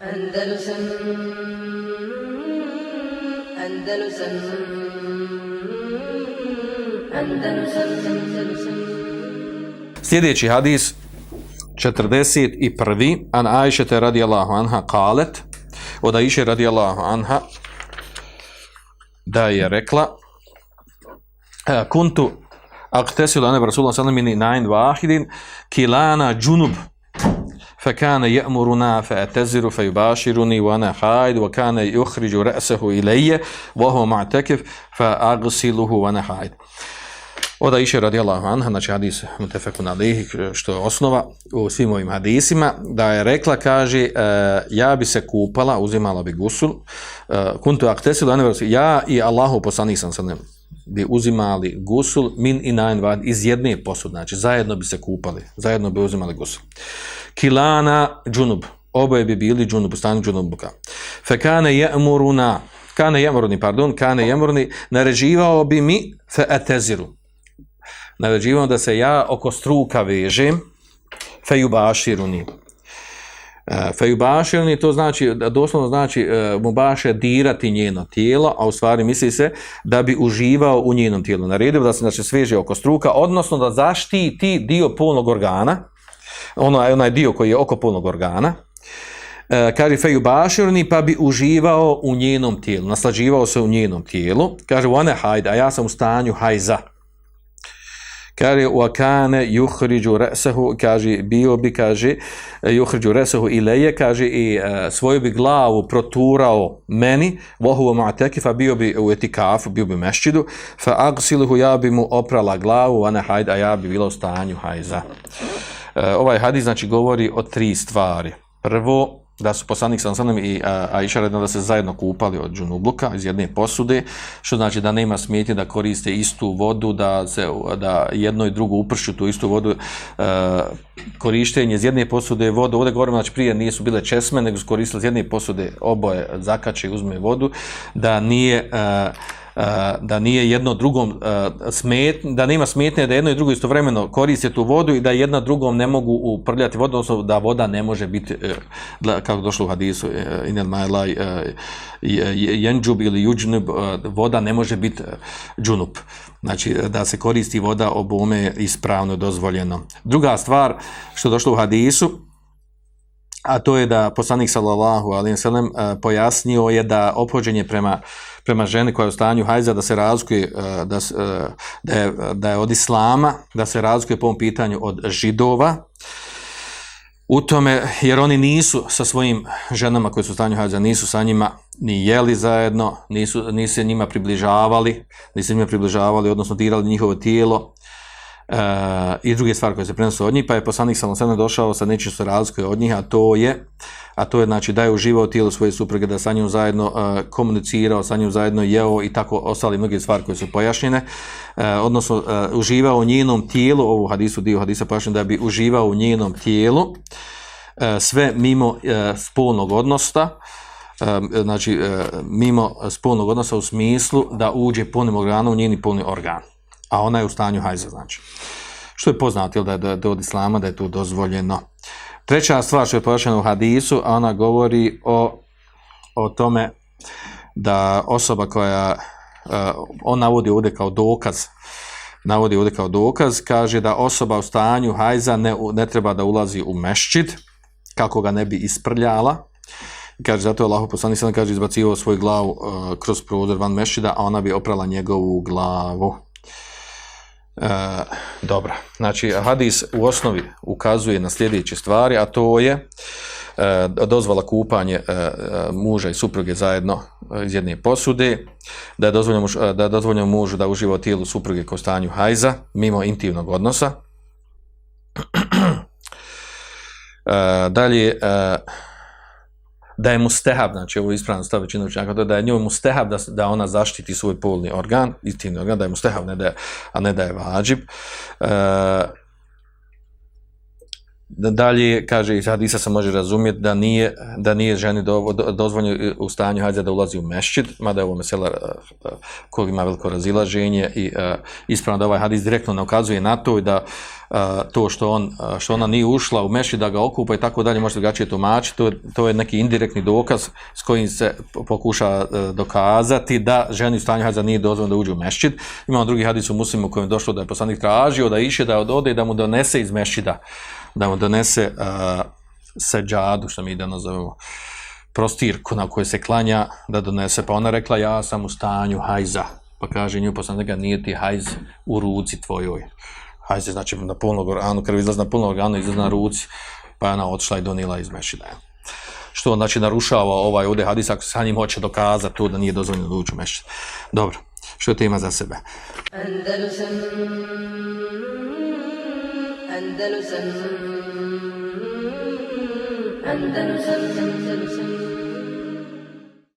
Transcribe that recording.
Andalusam Andalusam Andalusam Andalusam Sljedeći hadis 41. An Aishete radijallahu anha kalet od Aisha radijallahu anha da je rekla e, kuntu aqtasilu ane rasulullah sallallahu alejhi ve sellem wahidin kilana junub فكان يأمرنا فأتزر فيباشرني وأنا حائد وكان يخرج رأسه إلي وهو معتكف فأغسله وأنا حائد Oda iše radijallahu anha, znači hadis mutefekun alihi, što je osnova u svim ovim hadisima, da je rekla, kaže, uh, ja bi se kupala, uzimala bi gusul, uh, kuntu aktesilu, ja i Allahu poslanik sam sa bi uzimali gusul min i nain vad iz jedne posude, znači zajedno bi se kupali, zajedno bi uzimali gusul. Kilana džunub, oboje bi bili džunub, stanu džunubuka. Fekane je'muruna, kane je'muruni, pardon, kane je'muruni, naređivao bi mi fe eteziru, naređivao da se ja oko struka vežem, fejubaširuni. Fe fejubaširuni e, to znači, doslovno znači e, mubaše dirati njeno tijelo, a u stvari misli se da bi uživao u njenom tijelu. Naredio da se znači, sveže oko struka, odnosno da zaštiti dio polnog organa, onaj, onaj dio koji je oko polnog organa, e, kaže feju baširni, pa bi uživao u njenom tijelu, naslađivao se u njenom tijelu. Kaže, one hajde, a ja sam u stanju hajza. Kaže, wa kane yuhriju resehu, kaže, bio bi, kaže, yuhriju resahu ileje, kaže, i e, svoju bi glavu proturao meni, vohu wa mu'tekifa, bio bi u etikafu, bio bi mešćidu, fa agsiluhu, ja bi mu oprala glavu, a ne hajd, a ja bi bila u stanju hajza. E, ovaj hadis, znači, govori o tri stvari. Prvo, da su poslanik sam sanem i Aisha redno da se zajedno kupali od džunubluka iz jedne posude, što znači da nema smetje da koriste istu vodu, da se da jedno i drugo upršu tu istu vodu, e, korištenje iz jedne posude vodu, ovdje govorimo znači prije nije su bile česme, nego su koristili iz jedne posude oboje zakače i uzme vodu, da nije e, da nije jedno drugom smet, da nema smetnje da jedno i drugo istovremeno koriste tu vodu i da jedna drugom ne mogu uprljati vodu, odnosno da voda ne može biti, e, kako došlo u hadisu, e, inel majlaj, e, jenđub ili juđnub, voda ne može biti džunup. Znači, da se koristi voda obome ispravno dozvoljeno. Druga stvar, što došlo u hadisu, a to je da poslanik sallallahu alejhi ve sellem pojasnio je da ophođenje prema prema ženi koja je u stanju hajza da se razlikuje e, da, e, da, je, da je od islama, da se razlikuje po ovom pitanju od židova, u tome, jer oni nisu sa svojim ženama koje su u stanju hajza, nisu sa njima ni jeli zajedno, nisu, nisu se njima približavali, nisu se njima približavali, odnosno dirali njihovo tijelo, Uh, i druge stvari koje se prenosu od njih, pa je poslanik Salom došao sa nečim što razlikuje od njih, a to je a to je znači da je uživao tijelo svoje supruge, da sa njom zajedno uh, komunicirao, sa njom zajedno jeo i tako ostali mnoge stvari koje su pojašnjene, uh, odnosno uh, uživao u njenom tijelu, ovu hadisu, dio hadisa pojašnjen, da bi uživao u njenom tijelu, uh, sve mimo uh, spolnog odnosta, uh, znači uh, mimo spolnog odnosa u smislu da uđe polnim organom u njeni polni organ, a ona je u stanju hajza, znači. Što je poznato, da da je od islama, da je to dozvoljeno. Treća stvar što je pojašnjena u hadisu, ona govori o, o tome da osoba koja, uh, on navodi ovdje kao dokaz, navodi ovdje kao dokaz, kaže da osoba u stanju hajza ne, ne treba da ulazi u mešćid, kako ga ne bi isprljala, kaže zato je Allah poslani sada kaže izbacivao svoju glavu uh, kroz prozor van mešida, a ona bi oprala njegovu glavu. E, dobro, znači hadis u osnovi ukazuje na sljedeće stvari, a to je e, dozvala kupanje e, e, muža i supruge zajedno e, iz jedne posude, da je dozvoljeno, muž, e, da je dozvoljeno mužu da uživa tijelu supruge kao stanju hajza, mimo intimnog odnosa. E, dalje, e, da je mu stehab, znači ovo je ispravno stav većina učenjaka, da je njoj mu stehab da, da ona zaštiti svoj polni organ, istinni organ, da je mu stehab, ne da je, a ne da je vađib. E, dalje, kaže, iz hadisa se može razumjeti da nije, da nije ženi do, do, dozvoljeno e, u stanju hađa da ulazi u mešćid, mada je ovo mesela e, kog ima veliko razilaženje i uh, ispravno da ovaj hadis direktno ne ukazuje na to i da uh, to što, on, što ona nije ušla u mešćid da ga okupa i tako dalje, može drugačije tumačiti, to, to je neki indirektni dokaz s kojim se pokuša uh, dokazati da ženi u stanju hađa nije dozvoljeno da uđe u mešćid. Imamo drugi hadis u muslimu u kojem je došlo da je poslanik tražio da iše da ode i da mu donese iz mešćida da mu donese uh, seđadu, što mi danas zovemo, prostirku na kojoj se klanja, da donese. Pa ona rekla, ja sam u stanju hajza. Pa kaže nju poslanika, nije ti hajz u ruci tvojoj. Hajz je znači na polnog organu, krv izlaz na polnog organu, izlaz na ruci. Pa je ona odšla i donila iz mešida. Što znači narušava ovaj ovdje hadis, ako sa njim hoće dokazati to da nije dozvoljeno da uđu mešida. Dobro, što to ima za sebe? Andalusam Andalusam. Andalusam Andalusam.